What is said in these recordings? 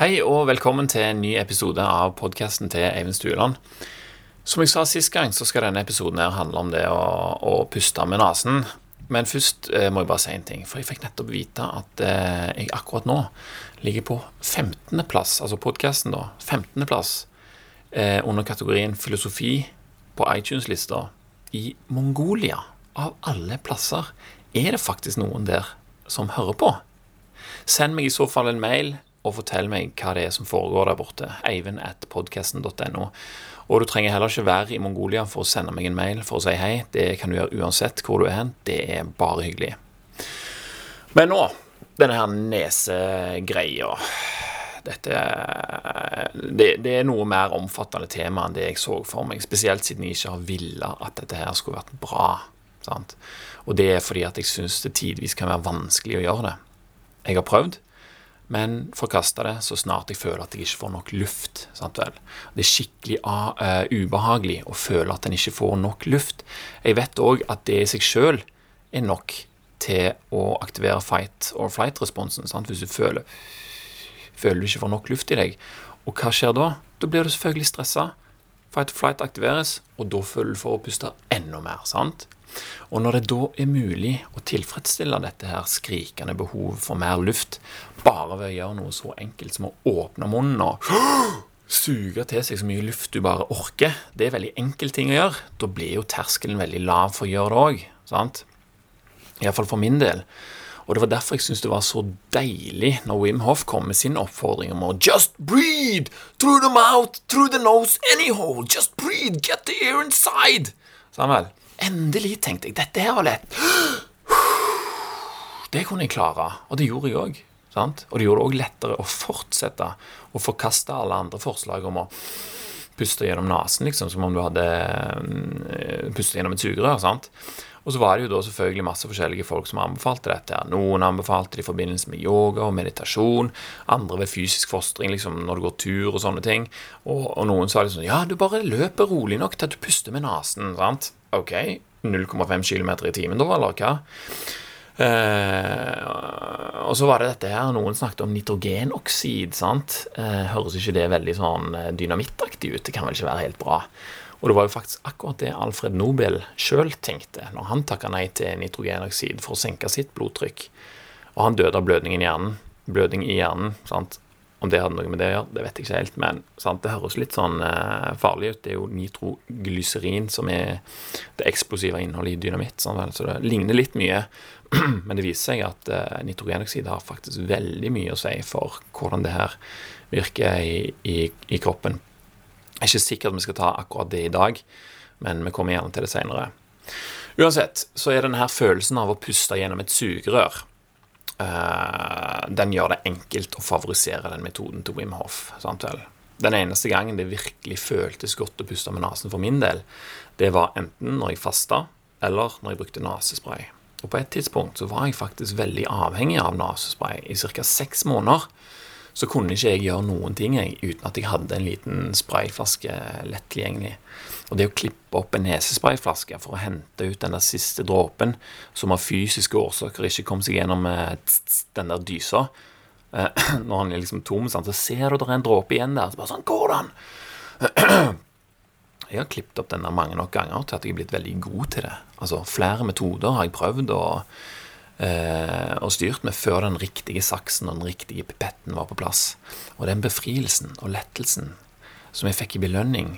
Hei og velkommen til en ny episode av podkasten til Eivind Stueland. Som jeg sa sist gang, så skal denne episoden her handle om det å, å puste med nesen. Men først eh, må jeg bare si en ting, for jeg fikk nettopp vite at eh, jeg akkurat nå ligger på 15.-plass, altså podkasten, da. 15.-plass eh, under kategorien filosofi på iTunes-lista i Mongolia. Av alle plasser er det faktisk noen der som hører på. Send meg i så fall en mail og fortell meg hva det er som foregår der borte. Eivind at podkasten.no. Og du trenger heller ikke være i Mongolia for å sende meg en mail for å si hei. Det kan du gjøre uansett hvor du er hen. Det er bare hyggelig. Men nå, denne her nesegreia. Dette det, det, er noe mer omfattende tema enn det jeg så for meg. Spesielt siden jeg ikke har villa at dette her skulle vært bra. Sant? Og det er fordi at jeg syns det tidvis kan være vanskelig å gjøre det. Jeg har prøvd men forkaster det så snart jeg føler at jeg ikke får nok luft. Det er skikkelig uh, ubehagelig å føle at en ikke får nok luft. Jeg vet òg at det i seg sjøl er nok til å aktivere fight or flight-responsen. Hvis du føler, føler du ikke får nok luft i deg. Og hva skjer da? Da blir du selvfølgelig stressa. Fight or flight aktiveres, og da føler du for å puste enda mer. sant? Og når det da er mulig å tilfredsstille dette her skrikende behovet for mer luft bare ved å gjøre noe så enkelt som å åpne munnen og suge til seg så mye luft du bare orker, det er veldig enkel ting å gjøre. Da blir jo terskelen veldig lav for å gjøre det òg. Sant? Iallfall for min del. Og det var derfor jeg syntes det var så deilig når Wim Hoff kom med sin oppfordring om å Just breathe! Through the mouth, through the nose, anyhow! Just breathe! Get the air inside! Vel? Endelig, tenkte jeg. Dette her var lett. Det kunne jeg klare, og det gjorde jeg òg. Og det gjorde det òg lettere å fortsette å forkaste alle andre forslag om å puste gjennom nesen, liksom, som om du hadde mm, pustet gjennom et sugerør. sant? Og så var det jo da selvfølgelig masse forskjellige folk som anbefalte dette. Noen anbefalte det i forbindelse med yoga og meditasjon. Andre ved fysisk fostring, liksom når du går tur og sånne ting. Og, og noen sa liksom Ja, du bare løper rolig nok til at du puster med nesen. sant? Ok, 0,5 km i timen da, eller hva? Eh, og så var det dette her, noen snakket om nitrogenoksid, sant. Eh, høres ikke det veldig sånn eh, dynamittaktig ut? Det kan vel ikke være helt bra? Og det var jo faktisk akkurat det Alfred Nobel sjøl tenkte når han takka nei til nitrogenoksid for å senke sitt blodtrykk. Og han døde av blødning i hjernen. Blødning i hjernen. sant? Om det hadde noe med det å gjøre, det vet jeg ikke helt. Men sant? det høres litt sånn uh, farlig ut. Det er jo nitroglyserin som er det eksplosive innholdet i dynamitt. Sånn, så det ligner litt mye. Men det viser seg at uh, nitrogenoksid har faktisk veldig mye å si for hvordan det her virker i, i, i kroppen. Jeg er ikke sikker at vi skal ta akkurat det i dag, men vi kommer gjerne til det seinere. Uansett så er denne følelsen av å puste gjennom et sugerør Uh, den gjør det enkelt å favorisere den metoden til Wim Hof. Sant vel? Den eneste gangen det virkelig føltes godt å puste med nesen for min del, det var enten når jeg fasta, eller når jeg brukte nesespray. Og på et tidspunkt så var jeg faktisk veldig avhengig av nesespray. I ca. seks måneder så kunne ikke jeg gjøre noen ting jeg, uten at jeg hadde en liten sprayflaske lett tilgjengelig. Og det å klippe opp en nesesprayflaske for å hente ut den der siste dråpen som av fysiske årsaker ikke kom seg gjennom eh, den der dysa eh, Når han er liksom tom, så ser du det er en dråpe igjen der. Så bare sånn hvordan? Jeg har klippet opp den der mange nok ganger til at jeg er blitt veldig god til det. Altså Flere metoder har jeg prøvd og, eh, og styrt med før den riktige saksen og den riktige pipetten var på plass. Og den befrielsen og lettelsen som jeg fikk i belønning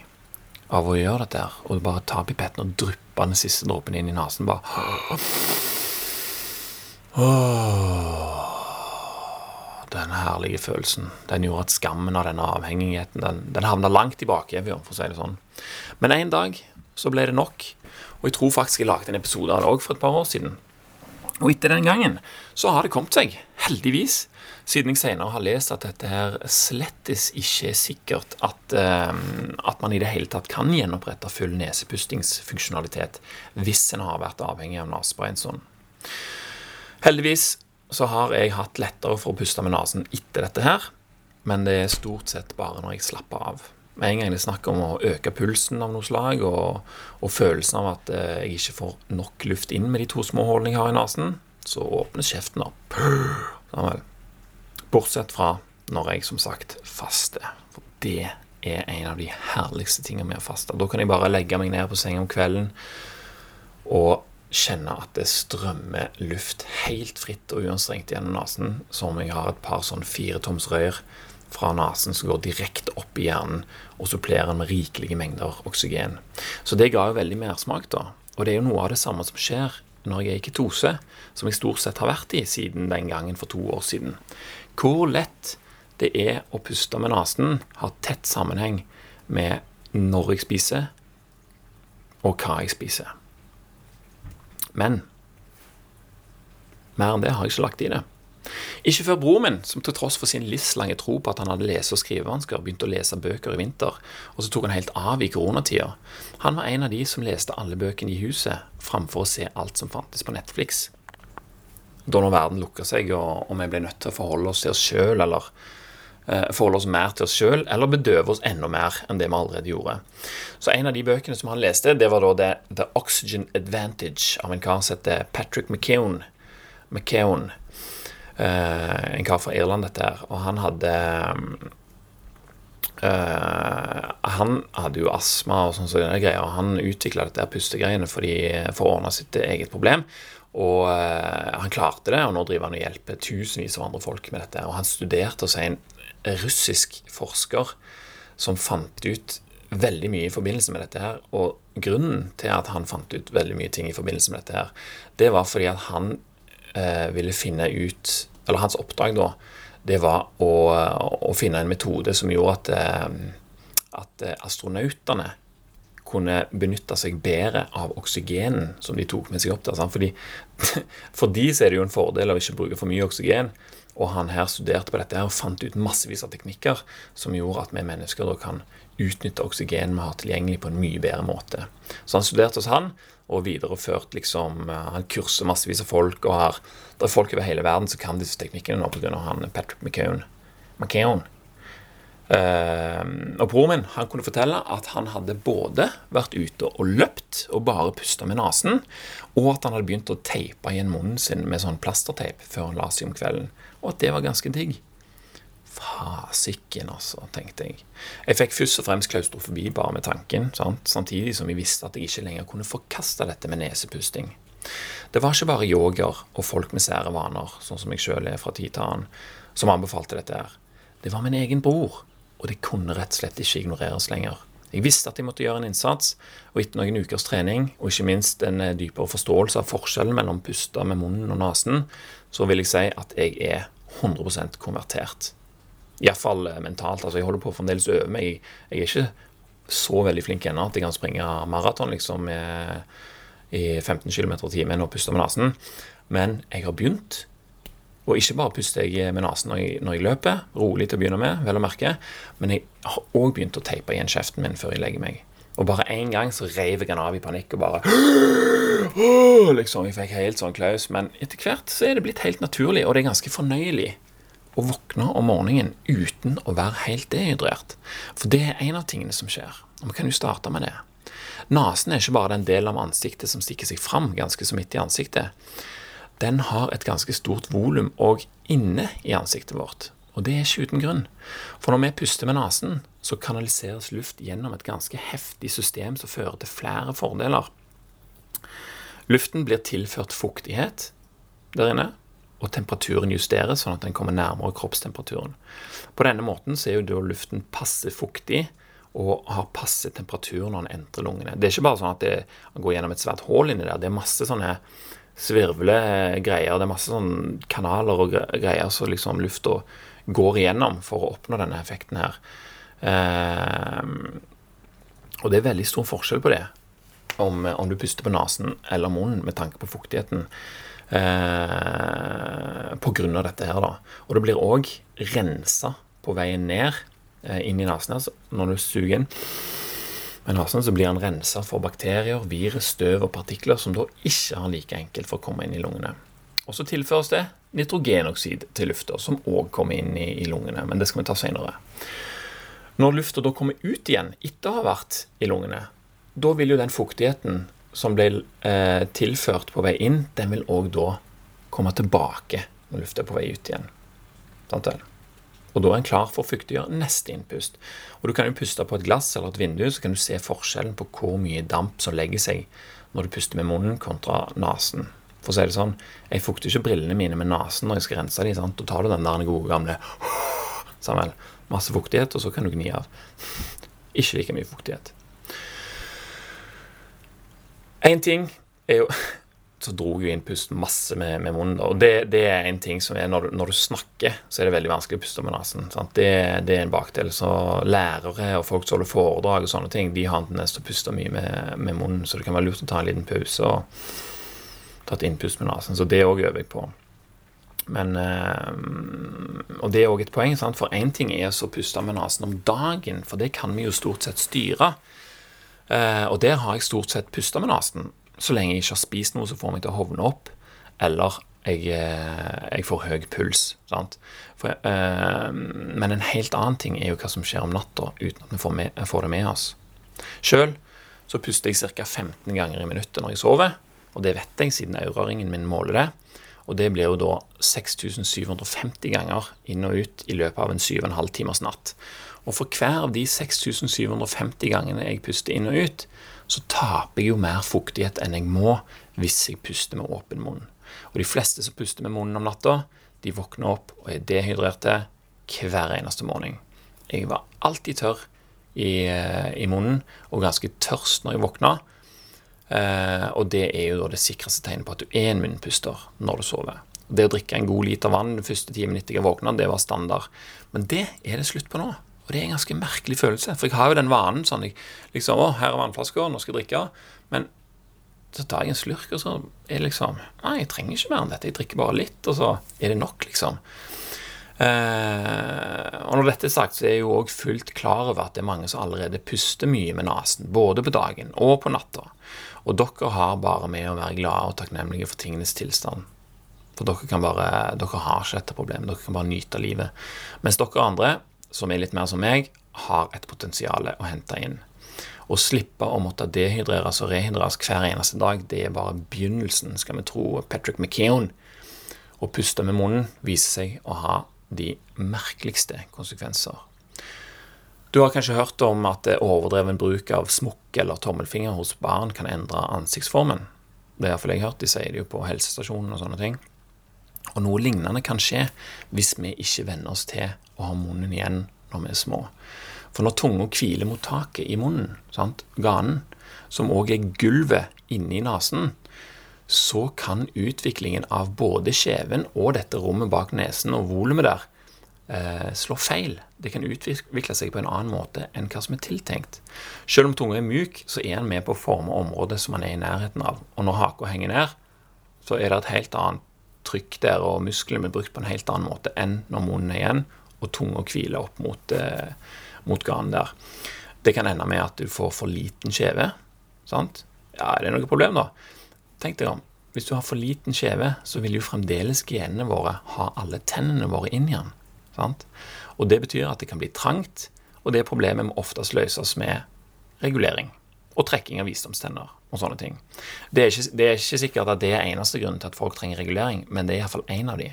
av å gjøre dette her, og bare ta pipetten og dryppe den siste dråpen inn i nesen. Bare Den herlige følelsen. Den gjorde at skammen av denne avhengigheten den, den havna langt bakevja, for å si det sånn. Men en dag så ble det nok, og jeg tror faktisk jeg lagde en episode av det òg for et par år siden. Og etter den gangen så har det kommet seg, heldigvis siden jeg senere har lest at dette her slettes ikke er sikkert at, uh, at man i det hele tatt kan gjenopprette full nesepustingsfunksjonalitet hvis en har vært avhengig av nesespray en sånn. Heldigvis så har jeg hatt lettere for å puste med nesen etter dette her, men det er stort sett bare når jeg slapper av. Med en gang det er snakk om å øke pulsen av noe slag, og, og følelsen av at uh, jeg ikke får nok luft inn med de to små hullene jeg har i nesen, så åpnes kjeften opp. Sånn vel. Bortsett fra når jeg som sagt faster. For det er en av de herligste tingene med å faste. Da kan jeg bare legge meg ned på senga om kvelden og kjenne at det strømmer luft helt fritt og uanstrengt gjennom nesen, som om jeg har et par sånn firetoms fra nesen som går direkte opp i hjernen og supplerer den med rikelige mengder oksygen. Så det ga jo veldig mersmak, da. Og det er jo noe av det samme som skjer når jeg er i ketose, som jeg stort sett har vært i siden den gangen for to år siden. Hvor lett det er å puste med nesen, har tett sammenheng med når jeg spiser, og hva jeg spiser. Men mer enn det har jeg ikke lagt i det. Ikke før broren min, som til tross for sin livslange tro på at han hadde lese- og skrivevansker, begynte å lese bøker i vinter, og så tok han helt av i koronatida. Han var en av de som leste alle bøkene i huset, framfor å se alt som fantes på Netflix. Da når verden lukker seg, og, og vi blir nødt til å forholde oss til oss sjøl, eller eh, forholde oss mer til oss sjøl, eller bedøve oss enda mer enn det vi allerede gjorde. Så en av de bøkene som han leste, det var da The, The Oxygen Advantage av en kar som heter Patrick McKeown. McKeown. Eh, en kar fra Irland, dette her. Og han hadde uh, Han hadde jo astma og sånne greier, og han utvikla dette pustegreiene for å ordne sitt eget problem. Og uh, han klarte det, og nå driver han og hjelper tusenvis av andre folk med dette. Og han studerte hos en russisk forsker som fant ut veldig mye i forbindelse med dette her. Og grunnen til at han fant ut veldig mye ting i forbindelse med dette her, det var fordi at han eh, ville finne ut Eller hans oppdrag da, det var å, å finne en metode som gjorde at, eh, at astronautene kunne benytte seg bedre av oksygenen som de tok med seg opp der. Sant? Fordi, for de så er det jo en fordel å ikke bruke for mye oksygen. Og han her studerte på dette her og fant ut massevis av teknikker som gjorde at vi mennesker da kan utnytte oksygen vi har tilgjengelig på en mye bedre måte. Så han studerte hos han, og videreført liksom eh, Han kurser massevis av folk, og har, det er folk over hele verden som kan disse teknikkene nå pga. han Patrick McCown. McCown. Uh, og broren min han kunne fortelle at han hadde både vært ute og løpt og bare pusta med nesen, og at han hadde begynt å teipe igjen munnen sin med sånn plasterteip før han la seg om kvelden, og at det var ganske digg. Fasiken, altså, tenkte jeg. Jeg fikk først og fremst klaustrofobi bare med tanken, sant? samtidig som jeg visste at jeg ikke lenger kunne forkaste dette med nesepusting. Det var ikke bare yoger og folk med sære vaner, sånn som jeg sjøl er fra tid til annen, som anbefalte dette her. Det var min egen bror, og det kunne rett og slett ikke ignoreres lenger. Jeg visste at jeg måtte gjøre en innsats, og etter noen ukers trening, og ikke minst en eh, dypere forståelse av forskjellen mellom puste med munnen og nesen, så vil jeg si at jeg er 100% konvertert. Iallfall eh, mentalt. altså Jeg holder på å øve meg. Jeg, er ikke så veldig flink ennå at jeg kan springe maraton liksom, i 15 km i timen og puste med nesen. Men jeg har begynt. Og ikke bare puster jeg med nesen når, når, jeg løper, rolig til å begynne med, vel å merke, men jeg har òg begynt å teipe igjen kjeften min før jeg legger meg. Og bare én gang så reiv jeg den av i panikk og bare liksom, Jeg fikk helt sånn klaus. Men etter hvert så er det blitt helt naturlig, og det er ganske fornøyelig å våkne om morgenen uten å være helt dehydrert. For det er en av tingene som skjer. Og vi kan jo starte med det. Nesen er ikke bare den delen av ansiktet som stikker seg fram ganske så midt i ansiktet. Den har et ganske stort volum òg inne i ansiktet vårt. Og det er ikke uten grunn. For når vi puster med nesen, så kanaliseres luft gjennom et ganske heftig system som fører til flere fordeler. Luften blir tilført fuktighet der inne, og temperaturen justeres sånn at den kommer nærmere kroppstemperaturen. På denne måten så er jo da luften passe fuktig og har passe temperatur når den entrer lungene. Det er ikke bare sånn at det går gjennom et svært hull inni der. Det er masse sånne svirvle greier. Det er masse sånn kanaler og greier som liksom lufta går igjennom for å oppnå denne effekten her. Eh, og det er veldig stor forskjell på det, om, om du puster på nesen eller munnen med tanke på fuktigheten eh, pga. dette her. da. Og det blir òg rensa på veien ned eh, inn i nesen. her når du suger inn med nesen, så blir han rensa for bakterier, virus, støv og partikler som da ikke har like enkelt for å komme inn i lungene. Og så tilføres det nitrogenoksid til lufta, som òg kommer inn i, lungene. Men det skal vi ta senere. Når lufta da kommer ut igjen etter å ha vært i lungene, da vil jo den fuktigheten som ble eh, tilført på vei inn, den vil òg da komme tilbake når lufta er på vei ut igjen. Sant vel? Og da er en klar for å fuktiggjøre neste innpust. Og du kan jo puste på et glass eller et vindu, så kan du se forskjellen på hvor mye damp som legger seg når du puster med munnen kontra nesen. For å si det sånn, jeg fukter ikke brillene mine med nesen når jeg skal rense dem. Sant? Da tar du den der gode gamle Samuel, masse fuktighet, og så kan du gni av. Ikke like mye fuktighet. Én ting er jo så dro jeg inn pusten masse med, med munnen. Og det, det, er en ting som er når du, når du, snakker, så er det veldig vanskelig å puste med nesen. Det, det, er en bakdel. Så lærere og folk som holder foredrag og sånne ting, de har en tendens til å puste mye med, med, munnen. Så det kan være lurt å ta en liten pause og ta et innpust med nesen. Så det òg øver jeg på. Men, øh, og det er òg et poeng, sant? for én ting er å puste med nesen om dagen, for det kan vi jo stort sett styre. Uh, og der har jeg stort sett pusta med nesen så lenge jeg ikke har spist noe som får meg til å hovne opp, eller jeg, eh, jeg får høy puls. For, uh, men en helt annen ting er jo hva som skjer om natta uten at vi får, med, får det med oss. Sjøl så puster jeg ca. 15 ganger i minuttet når jeg sover, og det vet jeg siden auraringen min måler det. Og det blir jo da 6750 ganger inn og ut i løpet av en 7,5 timers natt. Og for hver av de 6750 gangene jeg puster inn og ut, så taper jeg jo mer fuktighet enn jeg må hvis jeg puster med åpen munn. Og de fleste som puster med munnen om natta, de våkner opp og er dehydrerte hver eneste morgen. Jeg var alltid tørr i, eh, i munnen og ganske tørst når jeg våkna. Eh, og det er jo da det sikreste tegnet på at du er en munnpuster når du sover. Det å drikke en god liter vann de første timen etter jeg våkna, det var standard. Men det er det slutt på nå. Og det er en ganske merkelig følelse. For jeg har jo den vanen sånn jeg, liksom, Å, her er vannflaska, nå skal jeg drikke. Men så tar jeg en slurk, og så er det liksom Nei, jeg trenger ikke mer enn dette. Jeg drikker bare litt, og så er det nok, liksom. Eh, og når dette er sagt, så er jeg jo òg fullt klar over at det er mange som allerede puster mye med nesen, både på dagen og på natta. Og dere har bare med å være glade og takknemlige for tingenes tilstand. For dere kan bare, dere har ikke dette problemet. Dere kan bare nyte livet. Mens dere andre som er litt mer som meg, har et potensial å hente inn. Å slippe å måtte dehydreres og rehydreres hver eneste dag, det er bare begynnelsen, skal vi tro Patrick McKeown. Å puste med munnen viser seg å ha de merkeligste konsekvenser. Du har kanskje hørt om at overdreven bruk av smokk eller tommelfinger hos barn kan endre ansiktsformen. Det har iallfall jeg hørt. De sier det jo på helsestasjonen og sånne ting. Og noe lignende kan skje hvis vi ikke venner oss til å ha munnen igjen når vi er små. For når tunga hviler mot taket i munnen, sant, ganen, som òg er gulvet inni nesen, så kan utviklingen av både kjeven og dette rommet bak nesen og volumet der eh, slå feil. Det kan utvikle seg på en annen måte enn hva som er tiltenkt. Selv om tunga er myk, så er den med på å forme området som man er i nærheten av. Og når haka henger ned, så er det et helt annet trykk der, og musklene blir brukt på en helt annen måte enn når munnen er igjen og tunga hviler opp mot, eh, mot ganen der. Det kan ende med at du får for liten kjeve. Sant? Ja, er det noe problem, da? Tenk deg om. Hvis du har for liten kjeve, så vil jo fremdeles genene våre ha alle tennene våre inn igjen. Sant? Og det betyr at det kan bli trangt, og det problemet må oftest løses med regulering og trekking av visdomstenner og sånne ting. Det er, ikke, det er ikke sikkert at det er eneste grunnen til at folk trenger regulering, men det er iallfall én av de.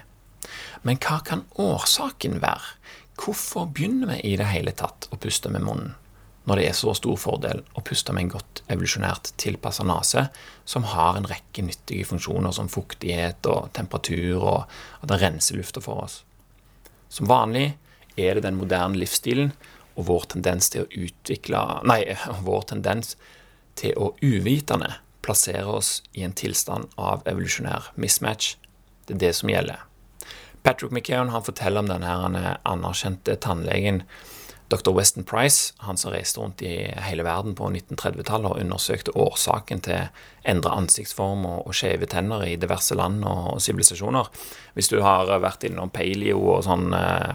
Men hva kan årsaken være? Hvorfor begynner vi i det hele tatt å puste med munnen, når det er så stor fordel å puste med en godt evolusjonært tilpassa nese, som har en rekke nyttige funksjoner som fuktighet og temperatur, og at den renser lufta for oss? Som vanlig er det den moderne livsstilen og vår tendens til å utvikle Nei, vår tendens til å uvitende plassere oss i en tilstand av evolusjonær mismatch. Det er det som gjelder. Patrick McKeown han forteller om denne anerkjente tannlegen dr. Weston Price, han som reiste rundt i hele verden på 1930-tallet og undersøkte årsaken til endra ansiktsform og, og skjeve tenner i diverse land og sivilisasjoner. Hvis du har vært innom paleo og sånn eh,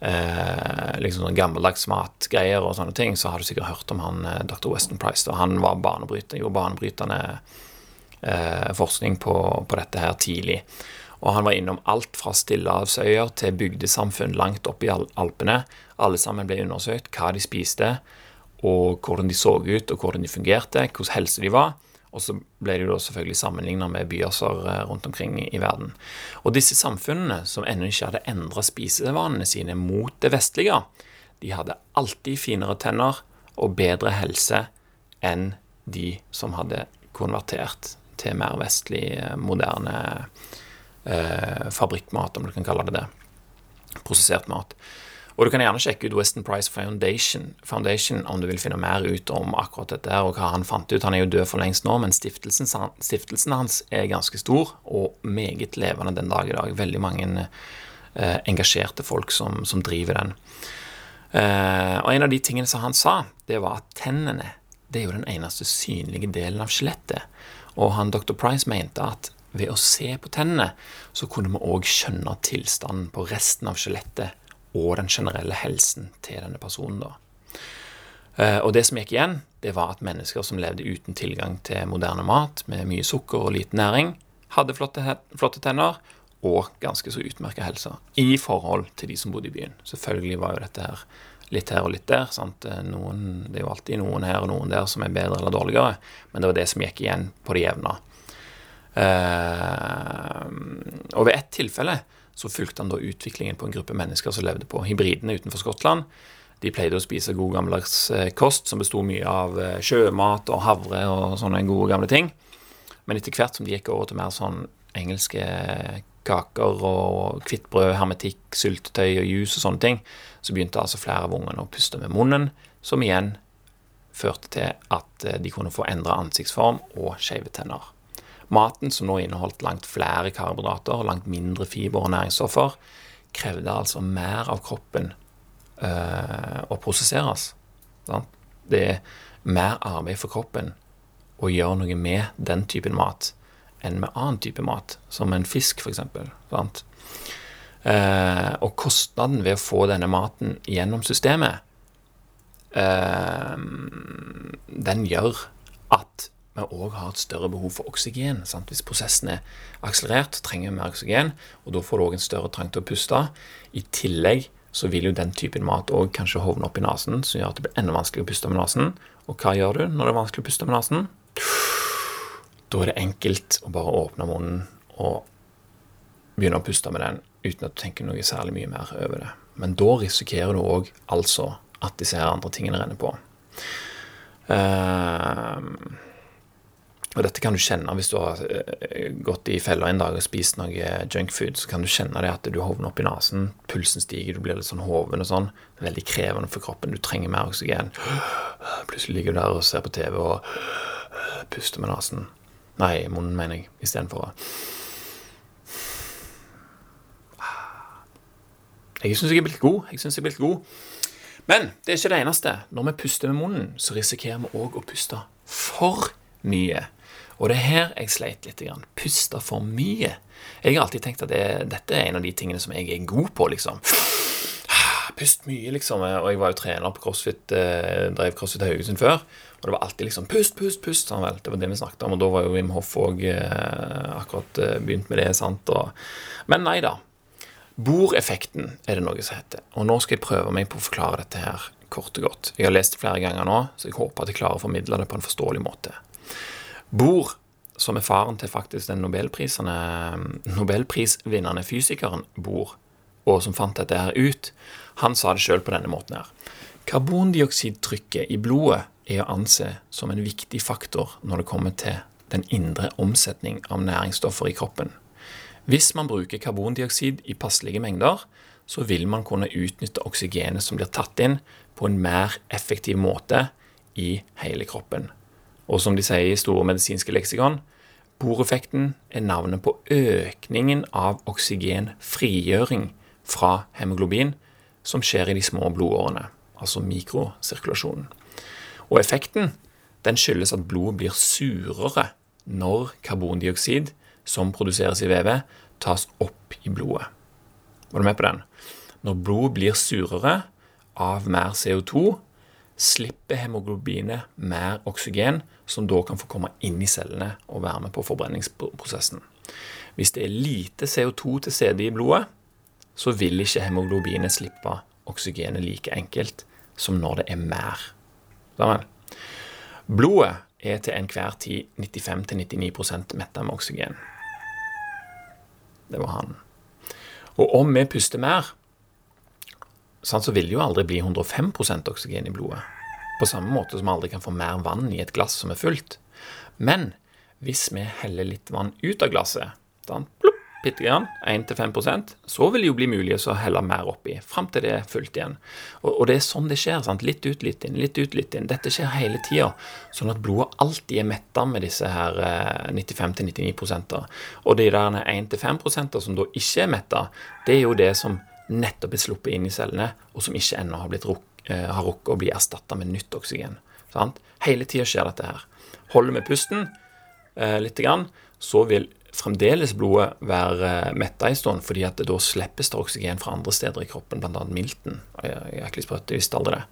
eh, liksom sånn gammeldags matgreier og sånne ting, så har du sikkert hørt om han eh, dr. Weston Price. Da. Han var banebryter, gjorde banebrytende eh, forskning på, på, dette her tidlig. Og han var innom alt fra stillehavsøyer til bygdesamfunn langt oppe i Alpene. Alle sammen ble undersøkt, hva de spiste, og hvordan de så ut, og hvordan de fungerte, hvordan helse de var. Og så ble det jo selvfølgelig sammenligna med byasser rundt omkring i verden. Og disse samfunnene, som ennå ikke hadde endra spisevanene sine mot det vestlige, de hadde alltid finere tenner og bedre helse enn de som hadde konvertert til mer vestlig, moderne eh, fabrikkmat, om du kan kalle det det. Prosessert mat. Og du kan gjerne sjekke ut Weston Price Foundation, Foundation om du vil finne mer ut om akkurat dette og hva han fant ut. Han er jo død for lengst nå, men stiftelsen, stiftelsen hans er ganske stor og meget levende den dag i dag. Veldig mange eh, engasjerte folk som, som driver den. Eh, og en av de tingene som han sa, det var at tennene det er jo den eneste synlige delen av skjelettet. Og han dr. Price mente at ved å se på tennene, så kunne vi òg skjønne tilstanden på resten av skjelettet og den generelle helsen til denne personen. da. Eh, og det som gikk igjen, det var at mennesker som levde uten tilgang til moderne mat, med mye sukker og lite næring, hadde flotte, tenner og ganske så utmerka helse i forhold til de som bodde i byen. Selvfølgelig var jo dette her litt her og litt der. Eh, noen, det er jo alltid noen her og noen der som er bedre eller dårligere, men det var det som gikk igjen på det jevne. Eh, og ved ett tilfelle så fulgte han da utviklingen på en gruppe mennesker som levde på hybridene utenfor Skottland. De pleide å spise god gammeldags eh, kost som besto mye av eh, sjømat og havre og sånne gode gamle ting. Men etter hvert som de gikk over til mer sånn engelske kaker og hvittbrød, hermetikk, syltetøy og juice og sånne ting, så begynte altså flere av ungene å puste med munnen, som igjen førte til at eh, de kunne få endra ansiktsform og skeive tenner. Maten, som nå inneholdt langt flere karbohydrater og langt mindre fiber og næringsstoffer, krevde altså mer av kroppen øh, å prosesseres. Sant? Det er mer arbeid for kroppen å gjøre noe med den typen mat enn med annen type mat, som en fisk f.eks. Eh, og kostnaden ved å få denne maten gjennom systemet, eh, den gjør at vi òg har et større behov for oksygen. Sant? Hvis prosessen er akselerert, trenger vi mer oksygen, og da får du òg en større trang til å puste. I tillegg så vil jo den typen mat òg kanskje hovne opp i nesen, som gjør at det blir enda vanskeligere å puste med nesen. Og hva gjør du når det er vanskelig å puste med nesen? Da er det enkelt å bare åpne munnen og begynne å puste med den uten at du tenker noe særlig mye mer over det. Men da risikerer du òg altså at disse her andre tingene renner på. Uh, og dette kan du kjenne hvis du har eh, gått i fella en dag og spist noe junkfood. Så kan du kjenne det at du hovner opp i nesen, pulsen stiger, du blir litt sånn hoven og sånn. Veldig krevende for kroppen. Du trenger mer oksygen. Plutselig ligger du der og ser på TV og puster med nesen. Nei, munnen, mener jeg, istedenfor å Jeg syns jeg er blitt god. Jeg synes jeg er blitt god. Men det er ikke det eneste. Når vi puster med munnen, så risikerer vi òg å puste for mye. Og det er her jeg sleit litt. Puste for mye. Jeg har alltid tenkt at det, dette er en av de tingene som jeg er god på, liksom. Pust mye, liksom. Og jeg var jo trener på CrossFit, eh, drev CrossFit Haugesund før. Og det var alltid liksom pust, pust, pust. Sånn vel. Det var det vi snakket om. Og da var jo Wim Hoff òg eh, akkurat eh, begynt med det. sant? Og, men nei da. Bordeffekten er det noe som heter. Og nå skal jeg prøve meg på å forklare dette her kort og godt. Jeg har lest det flere ganger nå, så jeg håper at jeg klarer å formidle det på en forståelig måte. Bohr, som er faren til faktisk den nobelprisvinnende fysikeren Bohr, og som fant dette her ut, han sa det sjøl på denne måten her. Karbondioksidtrykket i blodet er å anse som en viktig faktor når det kommer til den indre omsetning av næringsstoffer i kroppen. Hvis man bruker karbondioksid i passelige mengder, så vil man kunne utnytte oksygenet som blir tatt inn, på en mer effektiv måte i hele kroppen. Og som de sier i store medisinske leksikon, boreffekten er navnet på økningen av oksygenfrigjøring fra hemoglobin som skjer i de små blodårene, altså mikrosirkulasjonen. Og effekten den skyldes at blodet blir surere når karbondioksid som produseres i vevet, tas opp i blodet. Var du med på den? Når blodet blir surere av mer CO2, slipper hemoglobinet mer oksygen, som da kan få komme inn i cellene og være med på forbrenningsprosessen. Hvis det er lite CO2 til stede i blodet, så vil ikke hemoglobinet slippe oksygenet like enkelt som når det er mer. Blodet er til enhver tid 95-99 metta med oksygen. Det var han. Og om vi puster mer, så vil det jo aldri bli 105% oksygen i blodet. På samme måte som vi aldri kan få mer vann i et glass som er fullt. Men hvis vi heller litt vann ut av glasset, sånn, bitte grann, 1-5 så vil det jo bli mulig å helle mer oppi, fram til det er fullt igjen. Og, og, det er sånn det skjer. sant? Litt ut, litt inn, litt ut, litt inn. Dette skjer hele tida. Sånn at blodet alltid er metta med disse her eh, 95-99% Og de der 1-5% som da ikke er metta, det er jo det som nettopp er sluppet inn i cellene, og som ikke ennå har, ruk, eh, har rukket å bli erstatta med nytt oksygen. Sant? Hele tida skjer dette her. Holder vi pusten eh, litt, grann, så vil fremdeles blodet være eh, metta en stund, fordi at da slippes det oksygen fra andre steder i kroppen, bl.a. milten. Jæklig sprøtt, jeg visste aldri det.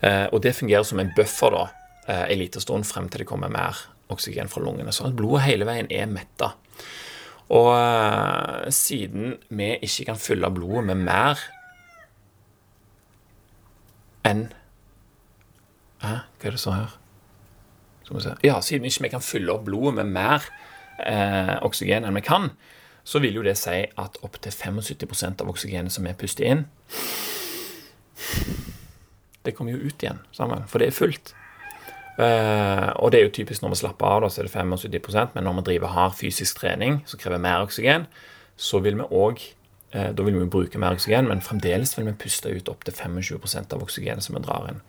Eh, og det fungerer som en buffer da, eh, en liten stund frem til det kommer mer oksygen fra lungene. Sånn at blodet hele veien er metta. Og siden vi ikke kan fylle blodet med mer enn Hæ, hva er det så her? Ja, siden vi ikke kan fylle opp blodet med mer eh, oksygen enn vi kan, så vil jo det si at opptil 75% av oksygenet som vi puster inn, det kommer jo ut igjen, sammen, for det er fullt. Uh, og det er jo typisk når vi slapper av, da, så er det 75% men når vi driver hard fysisk trening som krever mer oksygen, så vil vi òg uh, Da vil vi bruke mer oksygen, men fremdeles vil vi puste ut opptil 25% av oksygenet som vi drar inn.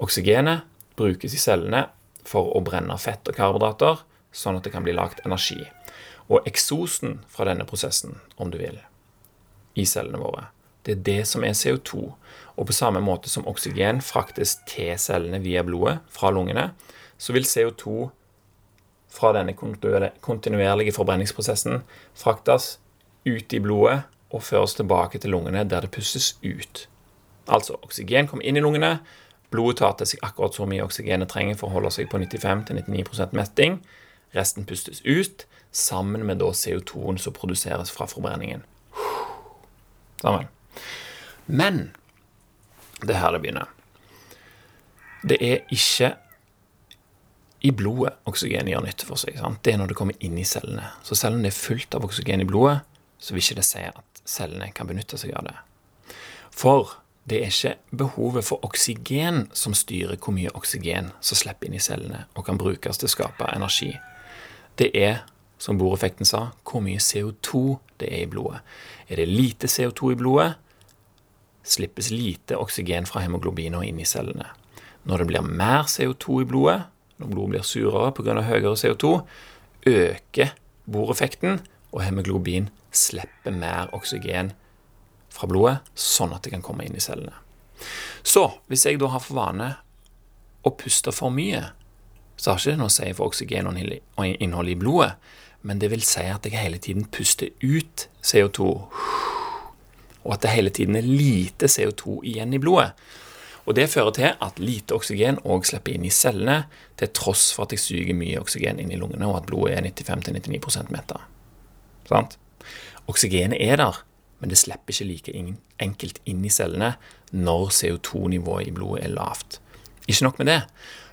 Oksygenet brukes i cellene for å brenne fett og karbohydrater, sånn at det kan bli lagt energi. Og eksosen fra denne prosessen, om du vil, i cellene våre, det er det som er CO2. Og på samme måte som oksygen fraktes til cellene via blodet fra lungene, så vil CO2 fra denne kontinuerlige forbrenningsprosessen fraktes ut i blodet og føres tilbake til lungene, der det pustes ut. Altså, oksygen kommer inn i lungene, blodet tar til seg akkurat så mye oksygen det trenger for å holde seg på 95-99% metting, Resten pustes ut sammen med CO2-en som produseres fra forbrenningen. Sammen. Men det er her det begynner. Det er ikke i blodet oksygenet gjør nytte for seg. Sant? Det er når det kommer inn i cellene. Så selv om det er fullt av oksygen i blodet, så vil ikke det si at cellene kan benytte seg av det. For det er ikke behovet for oksygen som styrer hvor mye oksygen som slipper inn i cellene og kan brukes til å skape energi det er, som boreffekten sa, hvor mye CO2 det er i blodet. Er det lite CO2 i blodet, slippes lite oksygen fra hemoglobiner inn i cellene. Når det blir mer CO2 i blodet, når blodet blir surere pga. høyere CO2, øker boreffekten, og hemoglobin slipper mer oksygen fra blodet, sånn at det kan komme inn i cellene. Så hvis jeg da har for vane å puste for mye, så har ikke det noe å si for oksygeninnholdet i blodet, men det vil si at jeg hele tiden puster ut CO2, og at det hele tiden er lite CO2 igjen i blodet. Og Det fører til at lite oksygen òg slipper inn i cellene, til tross for at jeg suger mye oksygen inn i lungene, og at blodet er 95-99% metta. Sant? Oksygenet er der, men det slipper ikke like enkelt inn i cellene når CO2-nivået i blodet er lavt. Ikke nok med det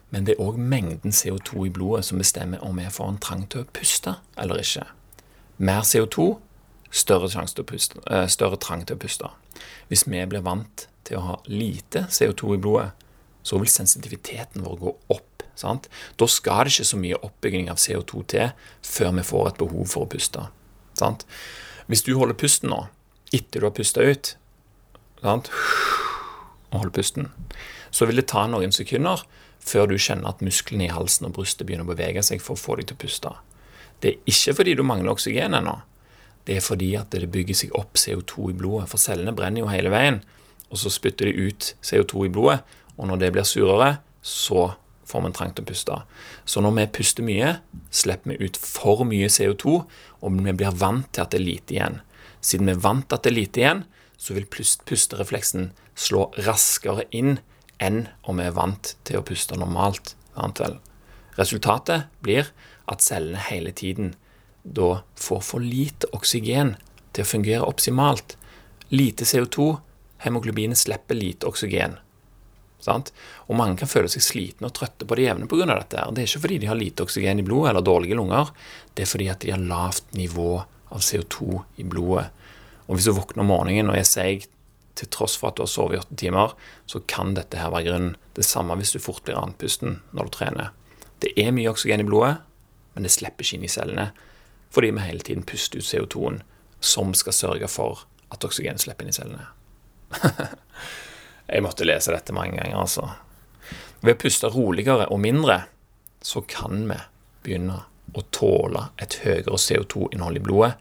men det er òg mengden CO2 i blodet som bestemmer om vi får en trang til å puste eller ikke. Mer CO2, større, til puste, eh, større trang til å puste. Hvis vi blir vant til å ha lite CO2 i blodet, så vil sensitiviteten vår gå opp. Sant? Da skal det ikke så mye oppbygging av CO2 til før vi får et behov for å puste. Sant? Hvis du holder pusten nå, etter du har pusta ut, sant? og holder pusten, så vil det ta noen sekunder før du kjenner at musklene i halsen og brystet begynner å bevege seg for å få deg til å puste. Det er ikke fordi du mangler oksygen ennå. Det er fordi at det bygger seg opp CO2 i blodet. For cellene brenner jo hele veien, og så spytter de ut CO2 i blodet. Og når det blir surere, så får trang til å puste. Så når vi puster mye, slipper vi ut for mye CO2, og vi blir vant til at det er lite igjen. Siden vi er vant til at det er lite igjen, så vil pusterefleksen slå raskere inn enn om vi er vant til å puste normalt. Resultatet blir at cellene hele tiden da får for lite oksygen til å fungere optimalt. Lite CO2, hemoglobinet slipper lite oksygen. Sant? Og mange kan føle seg slitne og trøtte på det jevne pga. dette. Det er ikke fordi de har lite oksygen i blodet eller dårlige lunger, det er fordi at de har lavt nivå av CO2 i blodet. Og hvis du våkner om morgenen og er seig til tross for at du har sovet i åtte timer, så kan dette her være grunnen. Det samme hvis du fort blir andpusten når du trener. Det er mye oksygen i blodet, men det slipper ikke inn i cellene fordi vi hele tiden puster ut CO2-en som skal sørge for at oksygenet slipper inn i cellene. Jeg måtte lese dette mange ganger, altså. Ved å puste roligere og mindre, så kan vi begynne å tåle et høyere CO2-innhold i blodet,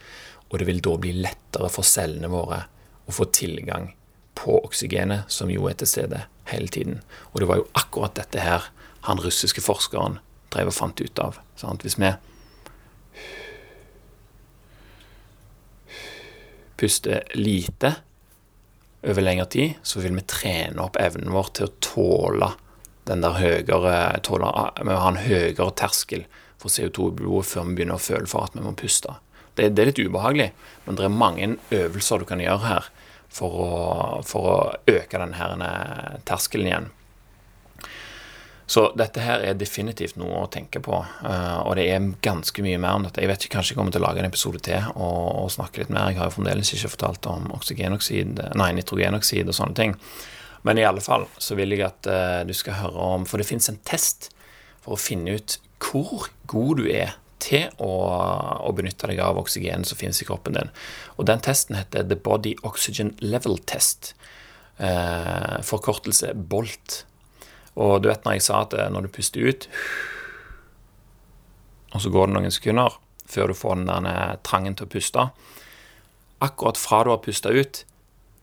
og det vil da bli lettere for cellene våre å få tilgang på oksygenet, som jo er til stede hele tiden. Og det var jo akkurat dette her han russiske forskeren drev og fant ut av. Sant? Hvis vi puster lite over lengre tid, så vil vi trene opp evnen vår til å tåle den der høyere tåle, Vi har en høyere terskel for CO2 i blodet før vi begynner å føle for at vi må puste. Det, det, er litt ubehagelig, men det er mange øvelser du kan gjøre her for å, for å øke denne terskelen igjen. Så dette her er definitivt noe å tenke på, eh, og det er ganske mye mer om dette. Jeg vet ikke, kanskje jeg kommer til å lage en episode til og, og snakke litt mer. Jeg har jo fremdeles ikke fortalt om oksygenoksid, nei, nitrogenoksid og sånne ting. Men i alle fall så vil jeg at uh, du skal høre om For det fins en test for å finne ut hvor god du er til å, å benytte deg av oksygen som finnes i kroppen din. Og den testen heter The Body Oxygen Level Test. Uh, forkortelse BOLT. Og du vet når jeg sa at eh, når du puster ut, og så går det noen sekunder før du får den der eh, trangen til å puste Akkurat fra du har pusta ut,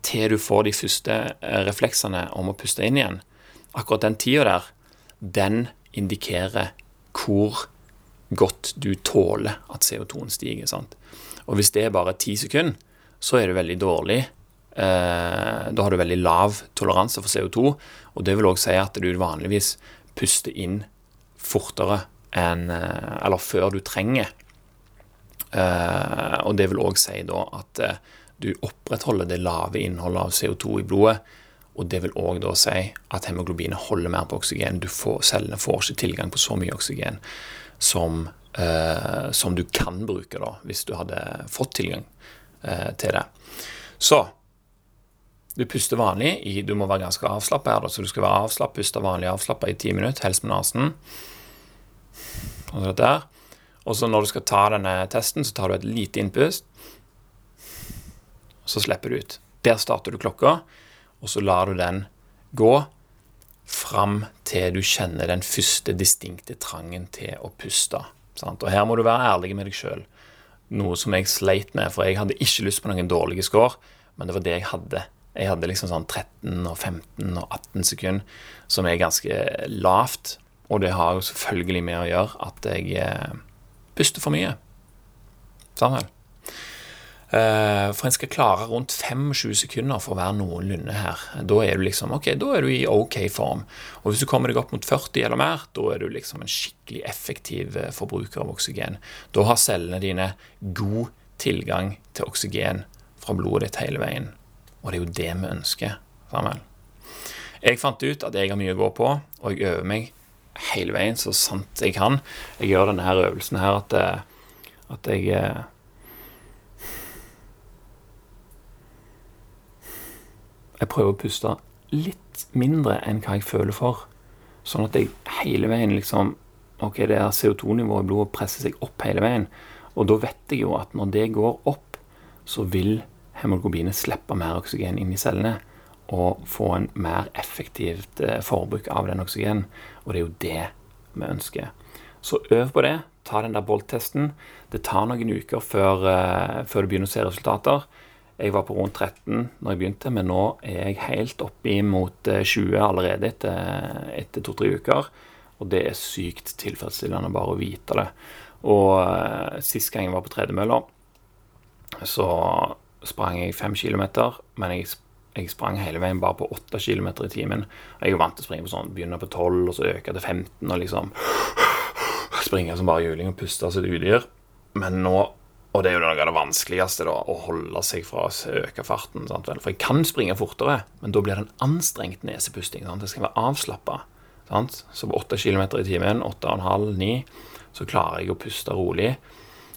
til du får de første eh, refleksene om å puste inn igjen, akkurat den tida der, den indikerer hvor godt du tåler at CO2-en stiger. sant? Og hvis det er bare ti sekunder, så er det veldig dårlig da har du veldig lav toleranse for CO2, og det vil òg si at du vanligvis puster inn fortere enn eh, Eller før du trenger. Eh, og det vil òg si da at du opprettholder det lave innholdet av CO2 i blodet. Og det vil òg da si at hemoglobinet holder mer på oksygen. Du får, cellene får ikke tilgang på så mye oksygen som, eh, som du kan bruke da, hvis du hadde fått tilgang eh, til det. Så du puster vanlig. Du må være ganske avslappa her, så du skal være avslappet, puste vanlig avslappa i ti minutter, helst med nesen. Og så der. Og så når du skal ta denne testen, så tar du et lite innpust. Så slipper du ut. Der starter du klokka, og så lar du den gå fram til du kjenner den første distinkte trangen til å puste. Sant? Og her må du være ærlig med deg sjøl. Noe som jeg sleit med, for jeg hadde ikke lyst på noen dårlige score, men det var det jeg hadde jeg hadde liksom sånn 13 og 15 og 18 sekunder, som er ganske lavt. Og det har jo selvfølgelig med å gjøre at jeg eh, puster for mye. Samuel. Eh, for en skal klare rundt 25 sekunder for å være noenlunde her. Da er du liksom, ok, da er du i ok form. Og hvis du kommer deg opp mot 40 eller mer, da er du liksom en skikkelig effektiv eh, forbruker av oksygen. Da har cellene dine god tilgang til oksygen fra blodet ditt hele veien. Og det er jo det vi ønsker. Samuel. Jeg fant ut at jeg har mye å gå på, og jeg øver meg hele veien så sant jeg kan. Jeg gjør denne her øvelsen her at, eh, at jeg eh, Jeg prøver å puste litt mindre enn hva jeg føler for. Sånn at jeg hele veien liksom Ok, det er CO2-nivået i blodet presser seg opp hele veien. Og da vet jeg jo at når det går opp, så vil hemoglobinet slippe mer oksygen inn i cellene og få en mer effektivt eh, forbruk av den oksygenen. Og det er jo det vi ønsker. Så øv på det. Ta den der Bolt-testen. Det tar noen uker før, uh, før, du begynner å se resultater. Jeg var på rundt 13 når jeg begynte, men nå er jeg helt oppi mot 20 eh, allerede etter, etter to-tre uker. Og det er sykt tilfredsstillende bare å vite det. Og sist gang jeg var på tredemølla, så sprang jeg fem kilometer, men jeg, jeg, sprang hele veien bare på åtte kilometer i timen. Jeg er vant til å springe på sånn, begynne på tolv, og så øke til 15, og liksom springe som bare juling og puste som et udyr. Men nå Og det er jo noe av det vanskeligste, da, å holde seg fra å øke farten. Sant? For jeg kan springe fortere, men da blir det en anstrengt nesepusting. Sant? Det skal være avslappa. Så på 8 km i timen, 8,5-9, så klarer jeg å puste rolig.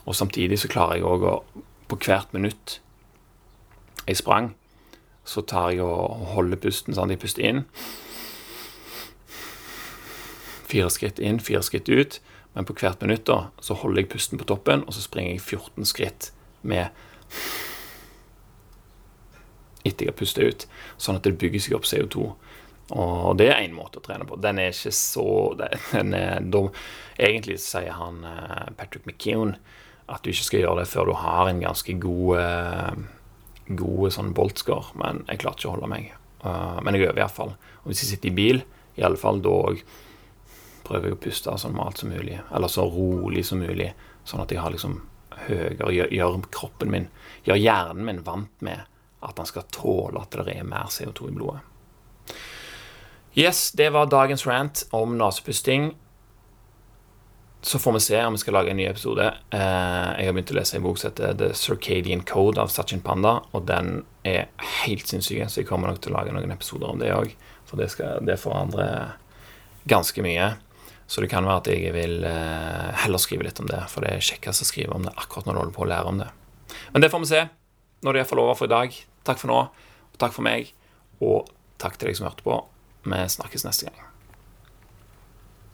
Og samtidig så klarer jeg òg å På hvert minutt jeg sprang, så tar jeg og holder pusten. sånn. Jeg puster inn. Fire skritt inn, fire skritt ut. Men på hvert minutt da, så holder jeg pusten på toppen, og så springer jeg 14 skritt med etter jeg har pustet ut, sånn at det bygger seg opp CO2. Og det er én måte å trene på. Den er ikke så den er, dum. Egentlig sier han eh, Patrick McKeown at du ikke skal gjøre det før du har en ganske god, eh, god sånn boltscore, men jeg klarte ikke å holde meg. Uh, men jeg øver iallfall. Og hvis jeg sitter i bil, i alle fall da prøver jeg å puste så normalt som mulig, eller så rolig som mulig, sånn at jeg har liksom høyere gjør, gjør kroppen min, gjør hjernen min vant med at han skal tåle at det er mer CO2 i blodet. Yes, det var dagens rant om nesepusting. Så får vi se om vi skal lage en ny episode. Eh, jeg har begynt å lese en bok som heter The Circadian Code av Sachin Panda, og den er helt sinnssyk, så jeg kommer nok til å lage noen episoder om det òg. For det, skal, det forandrer ganske mye. Så det kan være at jeg vil eh, heller skrive litt om det, for det er kjekkest å skrive om det akkurat når du holder på å lære om det. Men det får vi se når det er over for i dag. Takk for nå, og takk for meg, og takk til deg som hørte på. Vi snakkes neste gang.